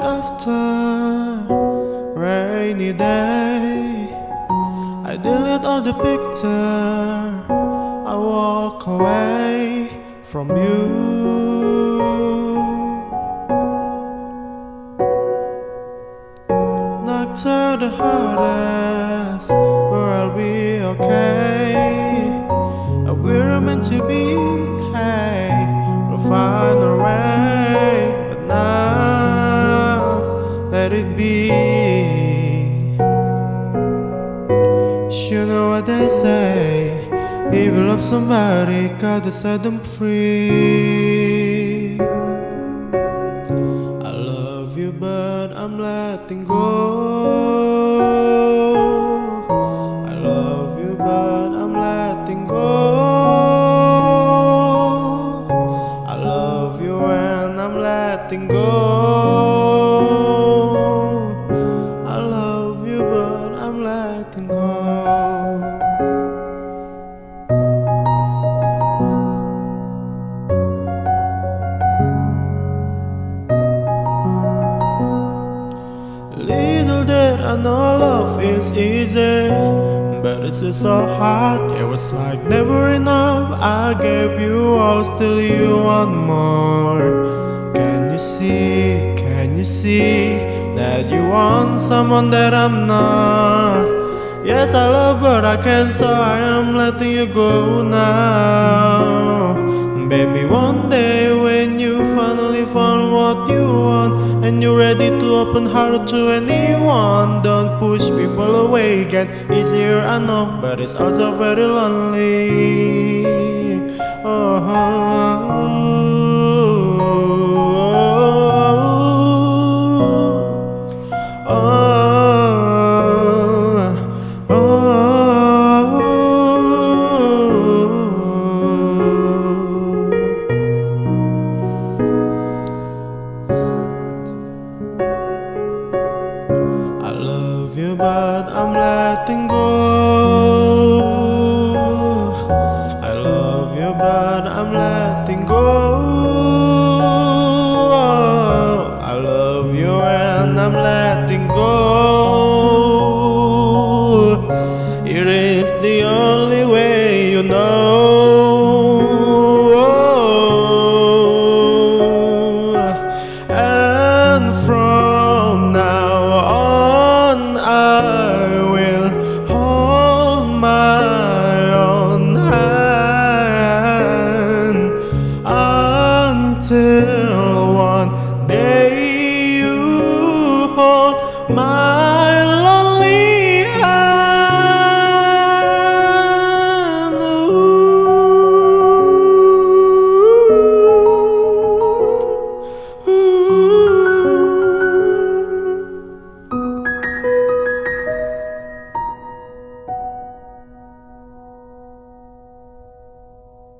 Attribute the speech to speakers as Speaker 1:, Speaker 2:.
Speaker 1: after rainy day I delete all the picture I walk away from you. Knock to the hardest where I'll be okay. We're meant to be, let it be You know what they say If you love somebody, gotta set them free I love you but I'm letting go. I love you but I'm letting go. I love you and I'm letting go I know love is easy, but it's so hard. It was like never enough. I gave you all, still you want more. Can you see? Can you see that you want someone that I'm not? Yes, I love, but I can't, so I am letting you go now. Baby, one day when you what you want and you're ready to open heart to anyone, don't push people away. Get easier, I know, but it's also very lonely. Oh, oh, oh. love you, but I'm letting go. I love you, but I'm letting go. I love you, and I'm letting go. It is the only way you know. And from one day.